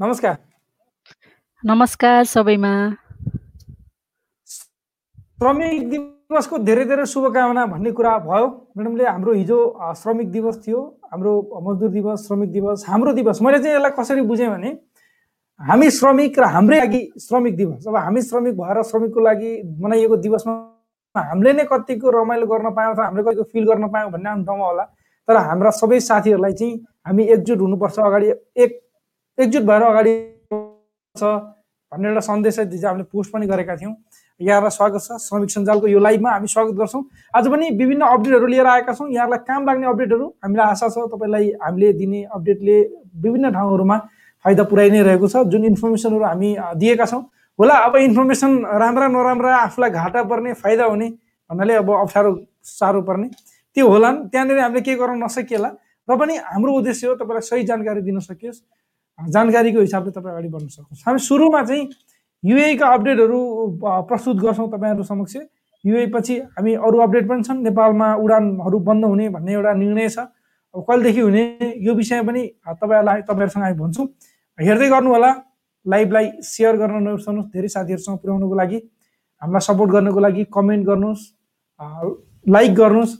नमस्कार। नमस्कार सबैमा। श्रमिक दिवसको धेरै धेरै शुभकामना भन्ने कुरा भयो। म्याडमले हाम्रो हिजो श्रमिक दिवस थियो। हाम्रो मजदुर दिवस श्रमिक दिवस हाम्रो दिवस। मैले चाहिँ यसलाई कसरी बुझेँ भने हामी श्रमिक र हाम्रै लागि श्रमिक दिवस। अब हामी श्रमिक भएर श्रमिकको लागि मनाइएको दिवसमा हामीले नै कतिको रमाइलो गर्न पायौँ अथवा हामीले कतिको फिल गर्न पायौँ भन्ने ठाउँमा होला। तर हाम्रा सबै साथीहरूलाई चाहिँ हामी एकजुट हुनुपर्छ अगाडि एक एकजुट भएर अगाडि छ भन्ने एउटा सन्देश हिजो हामीले पोस्ट पनि गरेका थियौँ। यहाँलाई स्वागत छ। श्रमिक सञ्जालको यो लाइभमा हामी स्वागत गर्छौँ। आज पनि विभिन्न अपडेटहरू लिएर आएका छौँ। यहाँलाई काम लाग्ने अपडेटहरू हामीलाई आशा छ। तपाईँलाई हामीले दिने अपडेटले विभिन्न ठाउँहरूमा फाइदा पुऱ्याइ नै रहेको छ। जुन इन्फर्मेसनहरू हामी दिएका छौँ होला अब इन्फर्मेसन राम्रा नराम्रा आफूलाई घाटा पर्ने फाइदा हुने भन्नाले अब अप्ठ्यारो साह्रो पर्ने। त्यो होला त्यहाँनिर हामीले के गर्न नसकिएला। र पनि हाम्रो उद्देश्य हो तपाईँलाई सही जानकारी दिन सकियोस्। जानकारीको हिसाबले तपाईँ अगाडि बढ्न सकोस् हामी सुरुमा चाहिँ युएका अपडेटहरू प्रस्तुत गर्छौँ तपाईँहरू समक्ष। युए पछि हामी अरू अपडेट पनि छन्। नेपालमा उडानहरू बन्द हुने भन्ने एउटा निर्णय छ। अब कहिलेदेखि हुने यो विषय पनि तपाईँहरूलाई तपाईँहरूसँग हामी भन्छौँ। हेर्दै गर्नु होला लाइभलाई सेयर गर्न नबिर्सनुहोस्। धेरै साथीहरूसँग पुर्याउनुको लागि हामीलाई सपोर्ट गर्नुको लागि कमेन्ट गर्नुहोस् लाइक गर्नुहोस्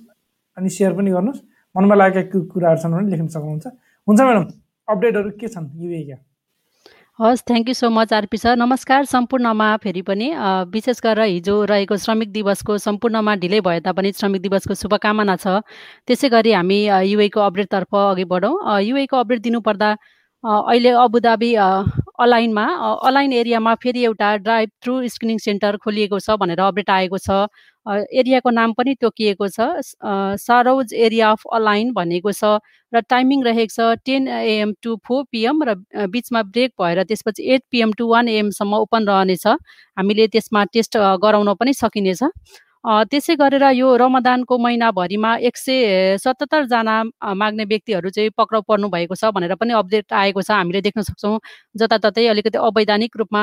अनि सेयर पनि गर्नुहोस्। मनमा लागेका कुराहरू छन् भने लेख्न सक्नुहुन्छ। हुन्छ म्याडम। अपडेटहरू के छन् युएका हस् thank you so much RP sir. नमस्कार सम्पूर्णमा फेरि पनि। विशेष गरेर हिजो रहेको श्रमिक दिवसको सम्पूर्णमा ढिलै भए तापनि श्रमिक दिवसको शुभकामना छ। त्यसै गरी हामी युएको अपडेटतर्फ अघि बढौँ। युएको अपडेट दिनुपर्दा अहिले अबुधाबी अलाइनमा अलाइन एरियामा फेरि एउटा ड्राइभ थ्रु स्क्रिनिङ सेन्टर खोलिएको छ भनेर अपडेट आएको छ। एरियाको नाम पनि तोकिएको छ। सारोज एरिया अफ अलाइन भनेको छ र टाइमिङ रहेको छ ten AM to four PM र बिचमा ब्रेक भएर त्यसपछि एट पिएम टु वान एएमसम्म ओपन रहनेछ। हामीले त्यसमा टेस्ट गराउन पनि सकिनेछ। त्यसै गरेर यो रमदानको महिनाभरिमा एक सय सतहत्तरजना माग्ने व्यक्तिहरू चाहिँ पक्राउ पर्नु भएको छ भनेर पनि अपडेट आएको छ। हामीले देख्न सक्छौँ जताततै अलिकति अवैधानिक रूपमा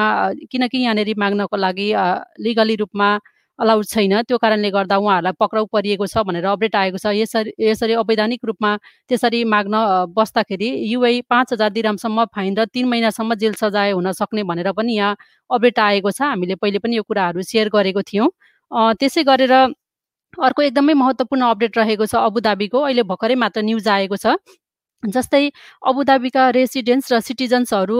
किनकि यहाँनिर माग्नको लागि लिगली रूपमा अलाउड छैन। त्यो कारणले गर्दा उहाँहरूलाई पक्राउ परिएको छ भनेर अपडेट आएको छ। यसरी यसरी अवैधानिक रूपमा त्यसरी माग्न बस्दाखेरि युए पाँच हजार दिरामसम्म फाइन र तिन महिनासम्म जेल सजाय हुन सक्ने भनेर पनि यहाँ अपडेट आएको छ। हामीले पहिले पनि यो कुराहरू सेयर गरेको थियौँ। त्यसै गरेर अर्को एकदमै महत्त्वपूर्ण अपडेट रहेको छ अबुधाबीको। अहिले भर्खरै मात्र न्युज आएको छ। जस्तै अबुधाबीका रेसिडेन्ट्स र सिटिजन्सहरू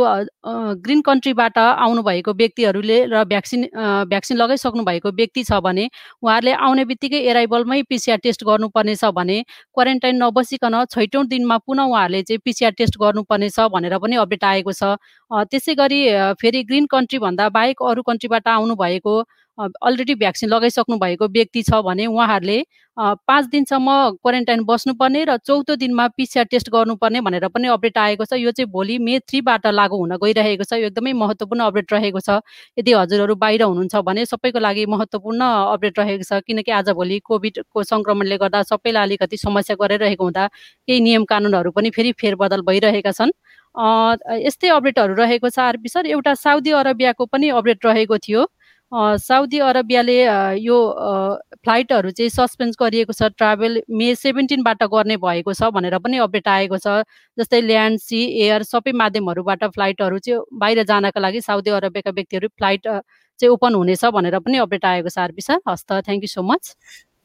ग्रिन कन्ट्रीबाट आउनुभएको व्यक्तिहरूले र भ्याक्सिन भ्याक्सिन लगाइसक्नु भएको व्यक्ति छ भने उहाँहरूले आउने बित्तिकै एराइबलमै पिसिआर टेस्ट गर्नुपर्नेछ भने क्वारेन्टाइन नबसिकन छैटौँ दिनमा पुनः उहाँहरूले चाहिँ पिसिआर टेस्ट गर्नुपर्नेछ भनेर पनि अपडेट आएको छ। त्यसै गरी फेरि ग्रिन कन्ट्रीभन्दा बाहेक अरू कन्ट्रीबाट आउनुभएको अलरेडी भ्याक्सिन लगाइसक्नु भएको व्यक्ति छ भने उहाँहरूले पाँच दिनसम्म क्वारेन्टाइन बस्नुपर्ने र चौथो दिनमा पिसिआर टेस्ट गर्नुपर्ने भनेर पनि अपडेट आएको छ। यो चाहिँ भोलि मे थ्रीबाट लागू हुन गइरहेको छ। यो एकदमै महत्त्वपूर्ण अपडेट रहेको छ। यदि हजुरहरू बाहिर हुनुहुन्छ भने सबैको लागि महत्त्वपूर्ण अपडेट रहेको छ। किनकि आजभोलि कोभिडको सङ्क्रमणले गर्दा सबैलाई अलिकति समस्या गरिरहेको हुँदा केही नियम कानुनहरू पनि फेरि फेरबदल भइरहेका छन्। यस्तै अपडेटहरू रहेको छ। आरपी सर एउटा साउदी अरबियाको पनि अपडेट रहेको थियो। साउदी अरबियाले यो फ्लाइटहरू चाहिँ सस्पेन्स गरिएको छ ट्राभल मे सेभेन्टिनबाट गर्ने भएको छ भनेर पनि अपडेट आएको छ। जस्तै ल्यान्ड सी एयर सबै माध्यमहरूबाट फ्लाइटहरू चाहिँ बाहिर जानको लागि साउदी अरबियाका व्यक्तिहरू फ्लाइट चाहिँ ओपन हुनेछ भनेर पनि अपडेट आएको छ आरपी सर। हस्त thank you so much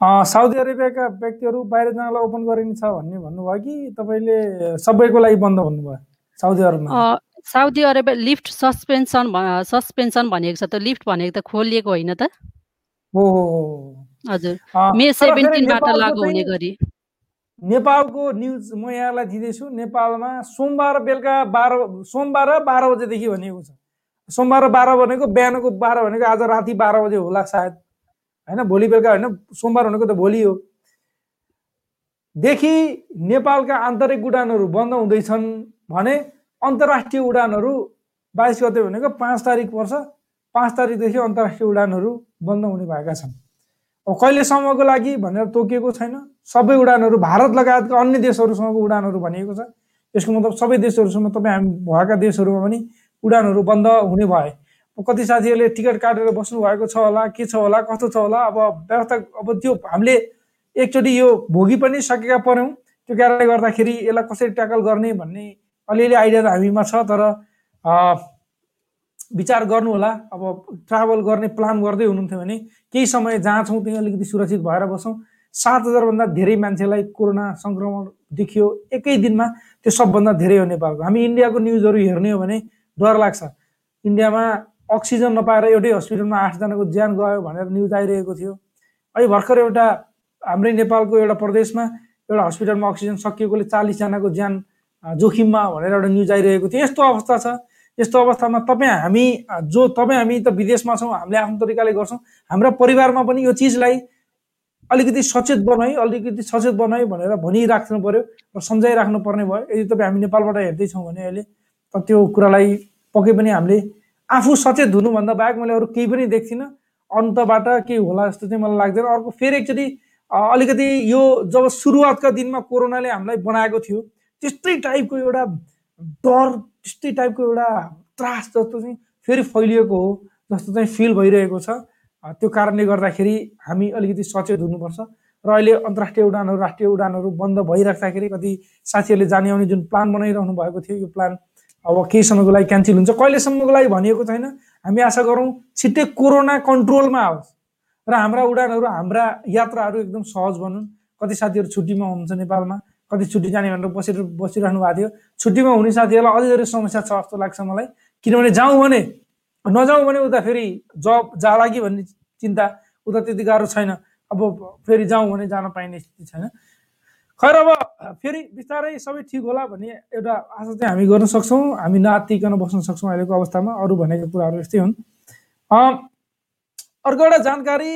Saudi अरेबियाका व्यक्तिहरू बाहिर जानलाई ओपन गरिनेछ भन्ने भन्नुभयो कि तपाईँले सबैको लागि बन्द भन्नुभयो Saudi अरबमा? Saudi Arabia lift suspension suspension भनेको छ त लिफ्ट भनेको त खोलिएको होइन त? हजुर। मे सेभेन्टिनबाट लागु हुने गरी। नेपालको न्युज म यहाँलाई दिँदैछु नेपालमा सोमबार बेलुका बाह्र सोमबार बाह्र बजेदेखि भनिएको छ। सोमबार बाह्र भनेको बिहानको बाह्र भनेको आज राति बाह्र बजे होला सायद। होइन भोलि बेलुका होइन सोमबार भनेको त भोलि हो। देखि नेपालका आन्तरिक उडानहरू बन्द हुँदैछन् भने अन्तर्राष्ट्रिय उडानहरू बाइस गते भनेको पाँच तारिक पर्छ। पाँच तारिकदेखि अन्तर्राष्ट्रिय उडानहरू बन्द हुने भएका छन्। अब कहिलेसम्मको लागि भनेर तोकिएको छैन। सबै उडानहरू भारत लगायतका अन्य देशहरूसँगको उडानहरू भनिएको छ। यसको मतलब सबै देशहरूसँग तपाईँ हामी भएका देशहरूमा पनि उडानहरू बन्द हुने भए। कति साथीहरूले टिकट काटेर बस्नु भएको छ होला के छ होला कस्तो छ होला अब व्यवस्था अब त्यो हामीले एकचोटि यो भोगी पनि सकेका पऱ्यौँ। त्यो कारणले गर्दाखेरि यसलाई कसरी ट्याकल गर्ने भन्ने अलिअलि आइडिया त हामीमा छ तर विचार गर्नु होला अब ट्राभल गर्ने प्लान गर्दै हुनुहुन्थ्यो भने केही समय जहाँ छौँ त्यहीँ अलिकति सुरक्षित भएर बसौँ। सात हजारभन्दा धेरै मान्छेलाई कोरोना सङ्क्रमण देखियो एकै दिनमा त्यो सबभन्दा धेरै हो नेपालको। हामी इन्डियाको न्युजहरू हेर्ने हो भने डर लाग्छ। इन्डियामा अक्सिजन नपाएर एउटै हस्पिटलमा आठजनाको ज्यान गयो भनेर न्युज आइरहेको थियो। अहिले भर्खर एउटा हाम्रै नेपालको एउटा प्रदेशमा एउटा हस्पिटलमा अक्सिजन सकिएकोले चालिसजनाको ज्यान जोखिममा भनेर एउटा न्युज आइरहेको थियो। यस्तो अवस्था छ। यस्तो अवस्थामा तपाईँ हामी जो तपाईँ हामी त विदेशमा छौँ हामीले आफ्नो तरिकाले गर्छौँ हाम्रा परिवारमा पनि यो चिजलाई अलिकति सचेत बनाइ अलिकति सचेत बनाइ भनेर भनिराख्नु पऱ्यो र सम्झाइराख्नु पर्ने भयो। यदि तपाईँ हामी नेपालबाट हेर्दैछौँ भने अहिले त त्यो कुरालाई पक्कै पनि हामीले आफू सचेत हुनुभन्दा बाहेक मैले अरू केही पनि देख्थिनँ अन्तबाट केही होला जस्तो चाहिँ मलाई लाग्दैन। अर्को फेरि एकचोटि अलिकति यो जब सुरुवातका दिनमा कोरोनाले हामीलाई बनाएको थियो त्यस्तै टाइपको एउटा डर त्यस्तै टाइपको एउटा त्रास जस्तो चाहिँ फेरि फैलिएको हो जस्तो चाहिँ फिल भइरहेको छ। त्यो कारणले गर्दाखेरि हामी अलिकति सचेत हुनुपर्छ र अहिले अन्तर्राष्ट्रिय उडानहरू राष्ट्रिय उडानहरू बन्द भइराख्दाखेरि कति साथीहरूले जाने आउने जुन प्लान बनाइरहनु भएको थियो यो प्लान अब केही समयको लागि क्यान्सल हुन्छ। कहिलेसम्मको लागि भनिएको छैन। हामी आशा गरौँ छिट्टै कोरोना कन्ट्रोलमा आओस् र हाम्रा उडानहरू हाम्रा यात्राहरू एकदम सहज बनुन्। कति साथीहरू छुट्टीमा हुनुहुन्छ नेपालमा। कति छुट्टी जाने भनेर बसेर बसिरहनु भएको थियो। छुट्टीमा हुने साथीहरूलाई अझै धेरै समस्या छ जस्तो लाग्छ मलाई। किनभने जाउँ भने नजाउँ भने उता फेरि जब जाला कि भन्ने चिन्ता उता त्यति गाह्रो छैन। अब फेरि जाउँ भने जान पाइने स्थिति छैन। खैर अब फेरि बिस्तारै सबै ठिक होला भन्ने एउटा आशा चाहिँ हामी गर्न सक्छौँ। हामी नातिकन बस्न सक्छौँ अहिलेको अवस्थामा। अरू भनेको कुराहरू यस्तै हुन्। अर्को एउटा जानकारी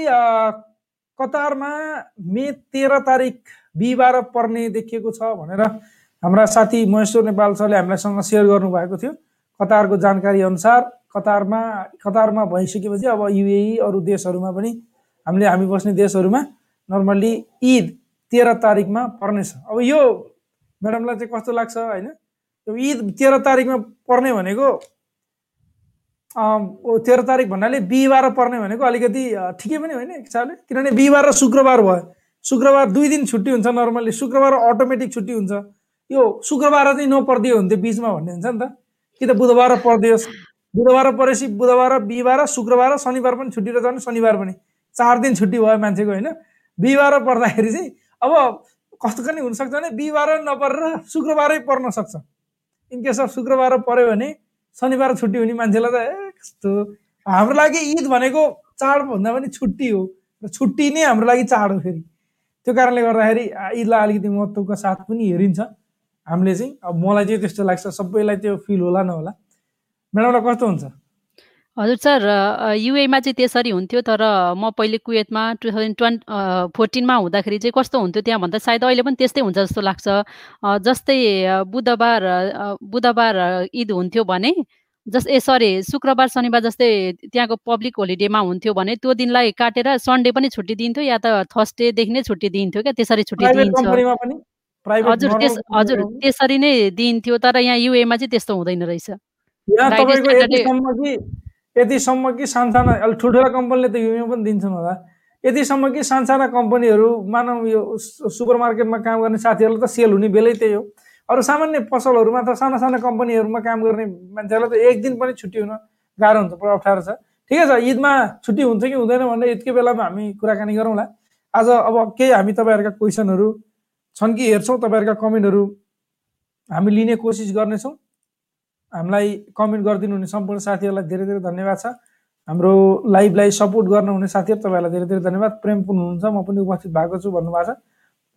कतारमा मे तेह्र तारिक बिहिबार पर्ने देखिएको छ भनेर हाम्रा साथी महेश्वर नेपाल सरले हामीलाईसँग सेयर गर्नुभएको थियो। कतारको जानकारी अनुसार कतारमा कतारमा भइसकेपछि अब युए अरू देशहरूमा पनि हामीले हामी बस्ने देशहरूमा नर्मल्ली ईद तेह्र तारिकमा पर्नेछ अब यो म्याडमलाई चाहिँ कस्तो लाग्छ होइन? यो ईद तेह्र तारिकमा पर्ने भनेको तेह्र तारिक भन्नाले बिहिबार पर्ने भनेको अलिकति ठिकै पनि होइन एक हिसाबले। किनभने बिहिबार र शुक्रबार भयो। शुक्रबार दुई दिन छुट्टी हुन्छ नर्मल्ली। शुक्रबार अटोमेटिक छुट्टी हुन्छ। यो शुक्रबार चाहिँ नपरिदियो हुन्थ्यो बिचमा भन्ने हुन्छ नि त। कि त बुधबार परिदियोस् बुधबार परेपछि बुधबार बिहिबार शुक्रबार शनिबार पनि छुट्टी र जाने शनिबार पनि। चार दिन छुट्टी भयो मान्छेको होइन? बिहिबार पर्दाखेरि चाहिँ अब कस्तो पनि हुनसक्छ भने बिहिबार नपरेर शुक्रबारै पर्न सक्छ। इनकेस अफ शुक्रबार पऱ्यो भने शनिबार छुट्टी हुने मान्छेलाई त ए कस्तो? हाम्रो लागि ईद भनेको चाडभन्दा पनि छुट्टी हो। र छुट्टी नै हाम्रो लागि चाड हो फेरि। त्यो कारणले गर्दाखेरि ईदलाई अलिकति महत्त्वको साथ पनि हेरिन्छ। हामीले चाहिँ अब मलाई चाहिँ त्यस्तो लाग्छ सबैलाई त्यो फिल होला नहोला। म्याडमलाई कस्तो हुन्छ? हजुर सर युएमा चाहिँ त्यसरी हुन्थ्यो तर म पहिले कुवेतमा टु थाउजन्ड ट्वेन्ट फोर्टिनमा हुँदाखेरि चाहिँ कस्तो हुन्थ्यो त्यहाँ भन्दा सायद अहिले पनि त्यस्तै हुन्छ जस्तो लाग्छ। जस्तै बुधबार बुधबार ईद हुन्थ्यो भने जस ए सरी शुक्रबार शनिबार जस्तै त्यहाँको पब्लिक होलिडेमा हुन्थ्यो भने त्यो दिनलाई काटेर सन्डे पनि छुट्टी दिन्थ्यो या त थर्सडेदेखि नै छुट्टी दिन्थ्यो क्या? त्यसरी छुट्टी दिन्छ। हजुर त्यस हजुर त्यसरी नै दिन्थ्यो तर यहाँ युएमा चाहिँ त्यस्तो हुँदैन रहेछ। यतिसम्म कि यतिसम्म कि सानसाना ठुल्ठुला कम्पनीले त युएमा पनि दिन्छन् होला। यतिसम्म कि सानसाना कम्पनीहरू मानव यो सुपर मार्केटमा काम गर्ने साथीहरूलाई त सेल हुने बेलै त्यही हो। अरू सामान्य पसलहरूमा त साना साना कम्पनीहरूमा काम गर्ने मान्छेहरूलाई त एक दिन पनि छुट्टी हुन गाह्रो हुन्छ पुरा अप्ठ्यारो छ। ठिकै छ ईदमा छुट्टी हुन्छ कि हुँदैन भनेर यतिकै बेलामा हामी कुराकानी गरौँला। आज अब केही हामी तपाईँहरूका क्वेसनहरू छन् कि हेर्छौँ तपाईँहरूका कमेन्टहरू हामी लिने कोसिस गर्नेछौँ। हामीलाई कमेन्ट गरिदिनु हुने सम्पूर्ण साथीहरूलाई धेरै धेरै धन्यवाद छ। हाम्रो लाइभलाई सपोर्ट गर्नुहुने साथीहरू तपाईँहरूलाई धेरै धेरै धन्यवाद। प्रेमपूर्ण हुनुहुन्छ म पनि उपस्थित भएको छु भन्नुभएको छ।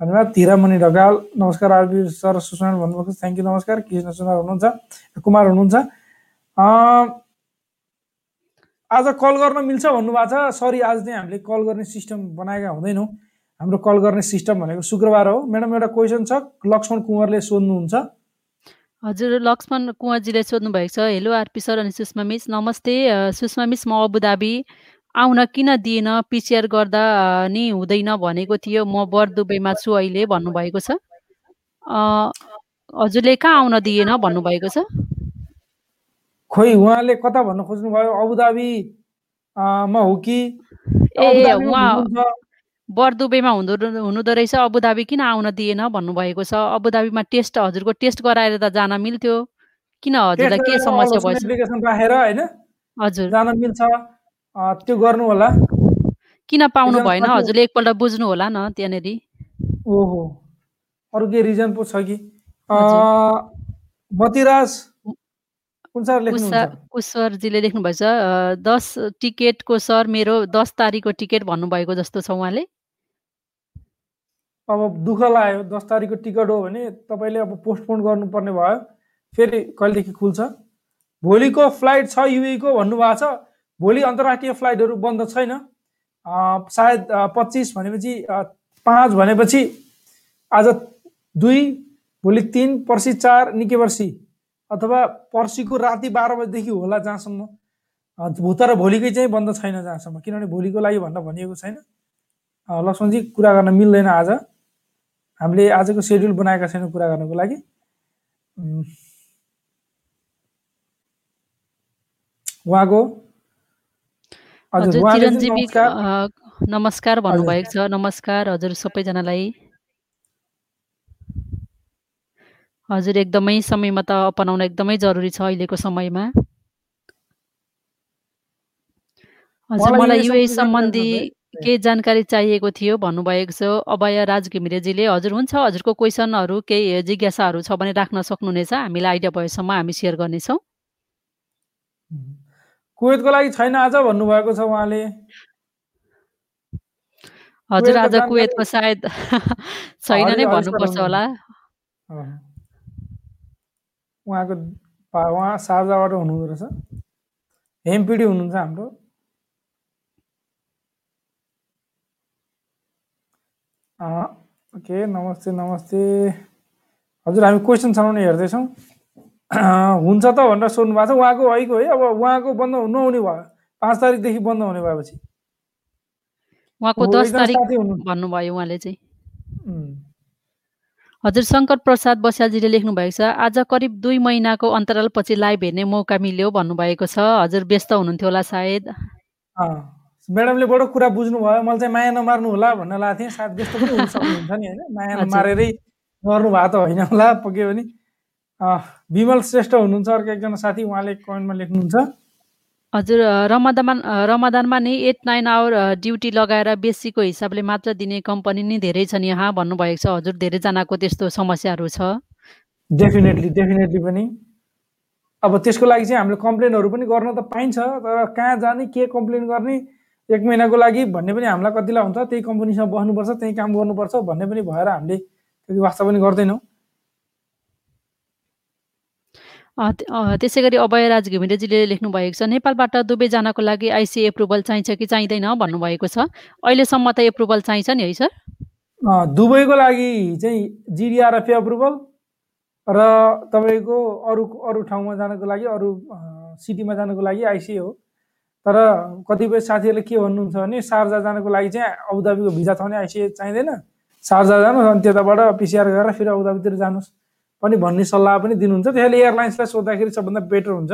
धन्यवाद। हिरामणि ढकाल नमस्कार आरबी सर सुषमा भन्नुभएको थ्याङ्क यू नमस्कार। कृष्ण सुनार हुनुहुन्छ कुमार हुनुहुन्छ। आज कल गर्न मिल्छ भन्नुभएको छ। सरी आज चाहिँ हामीले कल गर्ने सिस्टम बनाएका हुँदैनौँ। हाम्रो कल गर्ने सिस्टम भनेको शुक्रबार हो। म्याडम एउटा क्वेसन छ। लक्ष्मण कुँवरले सोध्नुहुन्छ। हजुर लक्ष्मण कुँवरजीले सोध्नु भएको छ। हेलो आरपी सर अनि सुषमा मिस। नमस्ते सुषमा मिस म अबुधाबी। आउन किन दिएन? पिसिआर गर्दा नि हुँदैन भनेको थियो। म बरदुबईमा छु अहिले भन्नुभएको छ। हजुरले कहाँ आउन दिएन भन्नुभएको छ? खोइ उहाँले कता भन्नु खोज्नुभयो? अबुधाबीमा हो कि? ए उहाँ बरदुबेमा हुँदो हुनुहुँदो रहेछ। अबुधाबी किन आउन दिएन भन्नुभएको छ? अबुधाबीमा टेस्ट हजुरको टेस्ट गराएर त जान मिल्थ्यो। किन हजुरलाई के समस्या भयो हजुर। जान मिल्छ। त्यो गर्नु होला किन पाउनु भएन? हजुरले एकपल्ट बुझ्नु होला न त्यहाँनिर। ओहो अरू केही रिजन पो छ कि? मतिराज कुश्वरजीले लेख्नुभएछ? दस टिकटको सर मेरो दस तारिकको टिकट भन्नुभएको जस्तो छ उहाँले। अब दुःख लाग्यो। दस तारिकको टिकट हो भने तपाईँले अब पोस्टपोन गर्नुपर्ने भयो। फेरि कहिलेदेखि खुल्छ? भोलिको फ्लाइट छ युएको भन्नुभएको छ। भोलि अन्तर्राष्ट्रिय फ्लाइटहरू बन्द छैन। सायद पच्चिस भनेपछि पाँच भनेपछि आज दुई भोलि तिन पर्सि चार निकै पर्सि अथवा पर्सिको राति बाह्र बजीदेखि होला जहाँसम्म। तर भोलिकै चाहिँ बन्द छैन जहाँसम्म किनभने भोलिको लागि भनेर भनिएको छैन। लक्ष्मणजी कुरा गर्न मिल्दैन आज। हामीले आजको सेड्युल बनाएका छैनौँ कुरा गर्नको लागि। उहाँको नमस्कार। भन्नुभएको छ। नमस्कार हजुर सबैजनालाई। हजुर एकदमै समयमा त अपनाउन एकदमै जरुरी छ अहिलेको समयमा। हजुर मलाई युए सम्बन्धी केही जानकारी चाहिएको थियो भन्नुभएको छ। अभय राज घिमिरेजीले हजुर हुन्छ हजुरको क्वेसनहरू केही जिज्ञासाहरू छ भने राख्न सक्नुहुनेछ। हामीलाई आइडिया भएसम्म हामी सेयर गर्नेछौँ। कुवेतको लागि छैन आज भन्नुभएको छ उहाँले। हजुर आज कुवेतको सायद छैन नै भन्नुपर्छ होला। उहाँको उहाँ सार्जाबाट हुनुहुँदो रहेछ। हेमपिडी हुनुहुन्छ हाम्रो। ओके नमस्ते नमस्ते। हजुर हामी क्वेसन छनाउने हेर्दैछौँ। हुन्छ त भनेर सोध्नु भएको छ। उहाँको अहिको है अब उहाँको बन्द नहुने भयो। पाँच तारिकदेखि बन्द हुने भएपछि। उहाँको दस तारिक भन्नुभयो उहाँले चाहिँ। हजुर शङ्कर प्रसाद बस्यालजीले लेख्नु भएको छ आज करिब दुई महिनाको अन्तरालपछि लाइभ हेर्ने मौका मिल्यो भन्नुभएको छ। हजुर व्यस्त हुनुहुन्थ्यो होला सायद। म्याडमले बडो कुरा बुझ्नुभयो। मैले चाहिँ माया नमार्नु होला भन्न लागेको थिएँ। सायद व्यस्त पनि हुन सक्नुहुन्छ नि होइन? माया नमारेरै गर्नु भएको त होइन होला। पक्कै पनि। विमल श्रेष्ठ हुनुहुन्छ अर्को एकजना साथी उहाँले कमेन्टमा लेख्नुहुन्छ। हजुर रमदानमा रमदानमा नै एट नाइन आवर ड्युटी लगाएर बेसीको हिसाबले मात्र दिने कम्पनी नै धेरै छन् यहाँ भन्नुभएको छ। हजुर धेरैजनाको त्यस्तो समस्याहरू छ। डेफिनेटली डेफिनेटली पनि। अब त्यसको लागि चाहिँ हामीले कम्प्लेनहरू पनि गर्न त पाइन्छ तर कहाँ जाने के कम्प्लेन गर्ने एक महिनाको लागि भन्ने पनि हामीलाई कतिलाई हुन्छ त्यही कम्पनीसँग बस्नुपर्छ त्यही काम गर्नुपर्छ भन्ने पनि भएर हामीले त्यति वास्ता पनि गर्दैनौँ। त्यसै गरी अभयराज घिमिरेजीले लेख्नु भएको छ नेपालबाट दुवैजनाको लागि आइसी एप्रुभल चाहिन्छ कि चाहिँदैन भन्नुभएको छ। अहिलेसम्म त एप्रुभल चाहिन्छ नि है सर? दुबईको लागि चाहिँ जिडिआरएफए अप्रुभल र तपाईँको अरू अरू ठाउँमा जानको लागि अरू सिटीमा जानको लागि आइसिए हो। तर कतिपय साथीहरूले के भन्नुहुन्छ भने सार्जा जानको लागि चाहिँ अबुधाबीको भिजा छ भने आइसिए चाहिँदैन। सार्जा जानुहोस् अनि त्यताबाट पिसिआर गरेर फेरि अबुधाबीतिर जानुहोस्। पनि भन्ने सल्लाह पनि दिनुहुन्छ। त्यसैले एयरलाइन्सलाई सोद्धाखेरि सबभन्दा बेटर हुन्छ।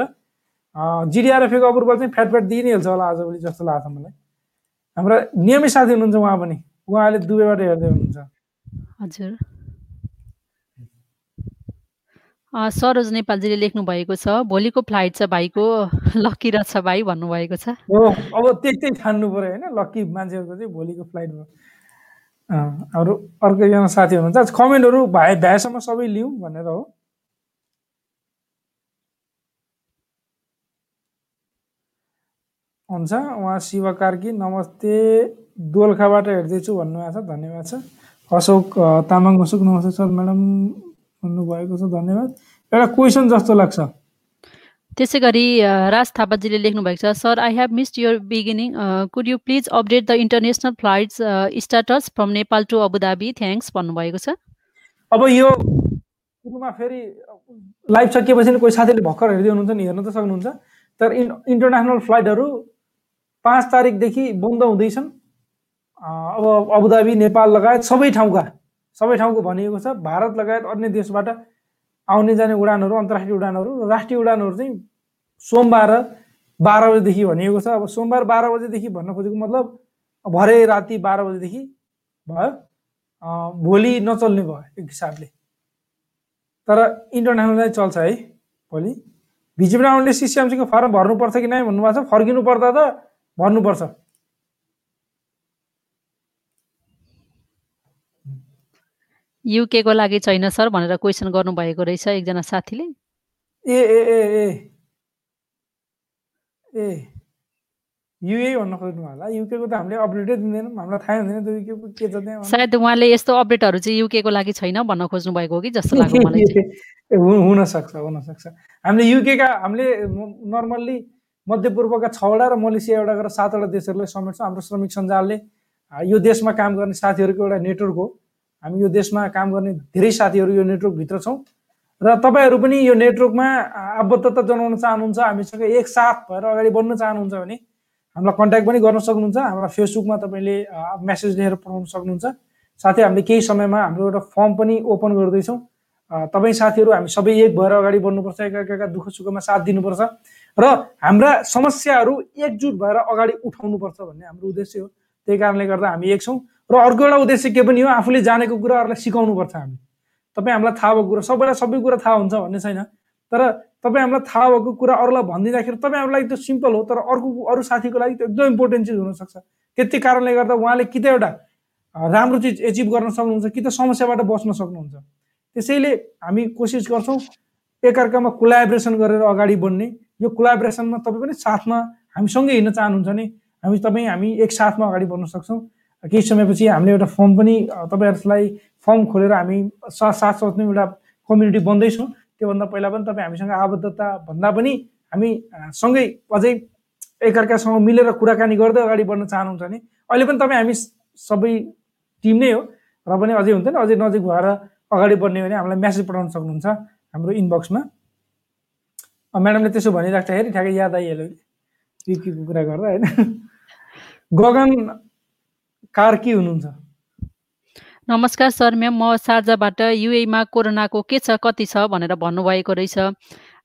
जिडिआरएफएको अप्रुभल चाहिँ फ्याट फ्याट दिइ नै हाल्छ होला आजभोलि जस्तो लाग्छ मलाई। हाम्रा नियमित साथी हुनुहुन्छ उहाँ पनि। उहाँले दुवैबाट हेर्दै हुनुहुन्छ। हजुर। सरोज नेपालजीले लेख्नु भएको छ भोलिको फ्लाइट छ भाइको लक्की रहेछ भाइ भन्नुभएको छ। अब त्यही ठान्नु पऱ्यो होइन लक्की मान्छेहरूको चाहिँ भोलिको फ्लाइट भयो हाम्रो अर्को एकजना साथी हुनुहुन्छ। कमेन्टहरू भए भ्याएसम्म सबै लिउँ भनेर हो। हुन्छ उहाँ शिव कार्की नमस्ते। दोलखाबाट हेर्दैछु भन्नुभएको छ धन्यवाद छ। अशोक तामाङ अशोक नमस्ते सर म्याडम भन्नुभएको छ धन्यवाद। एउटा क्वेसन जस्तो लाग्छ। त्यसै गरी राज थापाजीले लेख्नु भएको छ sir I have missed your beginning could you please update the international flights status from Nepal to Abu Dhabi thanks भन्नुभएको छ। अब यो सुरुमा फेरि लाइभ सकिएपछि कोही साथीले भर्खर हेर्दै हुनुहुन्छ नि हेर्न त सक्नुहुन्छ। तर इन् इन्टरनेसनल फ्लाइटहरू पाँच तारिकदेखि बन्द हुँदैछन्। अब अबुधाबी नेपाल लगायत सबै ठाउँका सबै ठाउँको भनिएको छ। भारत लगायत अन्य देशबाट आउने जाने उडानहरू अन्तर्राष्ट्रिय उडानहरू राष्ट्रिय उडानहरू चाहिँ सोमबार बाह्र बजीदेखि भनिएको छ। अब सोमबार बाह्र बजेदेखि भन्न खोजेको मतलब भरे राति बाह्र बजेदेखि भयो। भोलि नचल्ने भयो एक हिसाबले। तर इन्टरनेसनल चल्छ है भोलि। भिजिपी राउन्डले सिसिएमसीको फर्म भर्नुपर्छ कि नै भन्नुभएको छ। फर्किनु पर्दा त भर्नुपर्छ। युकेको लागि छैन सर भनेर क्वेसन गर्नुभएको रहेछ एकजना साथीले। ए ए ए ए। ए। युए भन्न खोज्नु होला। युकेको त हामीले अपडेटै दिँदैनौँ। हामीलाई थाहै हुँदैन त युकेको के छ त्यहाँ सायद उहाँले यस्तो अपडेटहरू चाहिँ युकेको लागि छैन भन्न खोज्नु भएको हो कि जस्तो लाग्यो मलाई। हुनसक्छ हुनसक्छ। हामीले युकेका हामीले नर्मल्ली मध्यपूर्वका छवटा र मलेसिया एउटा गरेर सातवटा देशहरूलाई समेट्छौँ। हाम्रो श्रमिक सञ्जालले यो देशमा काम गर्ने साथीहरूको एउटा नेटवर्क हो। हामी यो देशमा काम गर्ने धेरै साथीहरू यो नेटवर्कभित्र छौँ। र तपाईँहरू पनि यो नेटवर्कमा आबद्धता जनाउन चाहनुहुन्छ हामीसँग एकसाथ भएर अगाडि बढ्न चाहनुहुन्छ भने हामीलाई कन्ट्याक्ट पनि गर्न सक्नुहुन्छ हाम्रो फेसबुकमा तपाईँले मेसेज लेखेर पठाउन सक्नुहुन्छ। साथै हामीले केही समयमा हाम्रो एउटा फर्म पनि ओपन गर्दैछौँ। तपाईँ साथीहरू हामी सबै एक भएर अगाडि बढ्नुपर्छ एकाएकाका दुःख सुखमा साथ दिनुपर्छ। र हाम्रा समस्याहरू एकजुट भएर अगाडि उठाउनुपर्छ भन्ने हाम्रो उद्देश्य हो। त्यही कारणले गर्दा हामी एक छौँ। र अर्को एउटा उद्देश्य के पनि हो आफूले जानेको कुराहरूलाई सिकाउनुपर्छ हामीले। तपाईँ हामीलाई थाहा भएको कुरा सबैलाई सबै कुरा थाहा हुन्छ भन्ने छैन। तर तपाईँ हामीलाई थाहा भएको कुरा अरूलाई भनिदिँदाखेरि तपाईँहरूलाई त्यो सिम्पल हो तर अर्को अरू साथीको लागि त्यो एकदम इम्पोर्टेन्ट चिज हुनसक्छ। त्यति कारणले गर्दा उहाँले कि त एउटा राम्रो चिज एचिभ गर्न सक्नुहुन्छ कि त समस्याबाट बच्न सक्नुहुन्छ। त्यसैले हामी कोसिस गर्छौँ एकअर्कामा कोलाबरेसन गरेर अगाडि बढ्ने। यो कोलाबरेसनमा तपाईँ पनि साथमा हामीसँगै हिँड्न चाहनुहुन्छ भने हामी तपाईँ हामी एक साथमा अगाडि बढ्न सक्छौँ। केही समयपछि हामीले एउटा फर्म पनि तपाईँहरूलाई फर्म खोलेर हामी साथ साथ साथमै एउटा कम्युनिटी बन्दैछौँ। त्योभन्दा पहिला पनि तपाईँ हामीसँग आबद्धता भन्दा पनि हामी सँगै अझै एकअर्कासँग मिलेर कुराकानी गर्दै अगाडि बढ्न चाहनुहुन्छ भने अहिले पनि तपाईँ हामी सबै टिम नै हो र पनि अझै हुन्छ नि अझै नजिक भएर अगाडि बढ्ने भने हामीलाई मेसेज पठाउन सक्नुहुन्छ हाम्रो इनबक्समा। म्याडमले त्यसो भनिराख्दाखेरि ठ्याक्कै याद आइहाल्यो कुरा गर्दा होइन? गगन कार्की हुनुहुन्छ? नमस्कार सर म्याम म शारजाबाट युएमा कोरोनाको के छ कति छ भनेर भन्नुभएको रहेछ।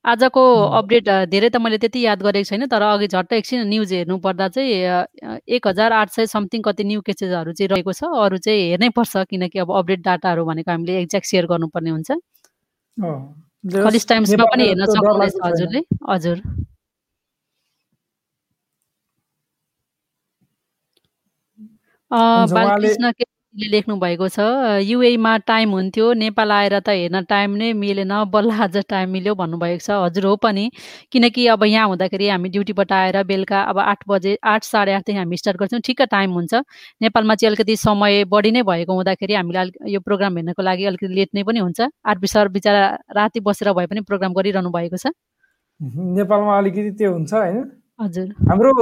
आजको। अपडेट धेरै त मैले त्यति याद गरेको छैन तर अघि झट्ट एकछिन न्युज हेर्नु पर्दा चाहिँ एक हजार आठ सय समथिङ कति न्यू केसेसहरू चाहिँ रहेको छ। अरू चाहिँ हेर्नै पर्छ किनकि अब अपडेट डाटाहरू भनेको हामीले एक्ज्याक्ट सेयर गर्नुपर्ने हुन्छ। कलेज टाइम्समा पनि हेर्न सक्नुहुनेछ। हजुरले। हजुर। अ, हुन्छ, उहाँले बालकृष्ण केसीले लेख्नु भएको छ। युएमा टाइम हुन्थ्यो नेपाल आएर त हेर्न टाइम नै मिलेन बल्ल आज टाइम मिल्यो भन्नुभएको छ। हजुर हो पनि। किनकि अब यहाँ हुँदाखेरि हामी ड्युटीबाट आएर बेलुका अब आठ बजे आठ साढे आठदेखि हामी स्टार्ट गर्छौँ। ठिक्क टाइम हुन्छ। नेपालमा चाहिँ अलिकति समय बढी नै भएको हुँदाखेरि हामीलाई अलिक यो प्रोग्राम हेर्नको लागि अलिकति लेट नै पनि हुन्छ। आरपी सर बिचरा राति बसेर भए पनि प्रोग्राम गरिरहनु भएको छ। नेपालमा अलिकति त्यो हुन्छ होइन? हजुर। हाम्रो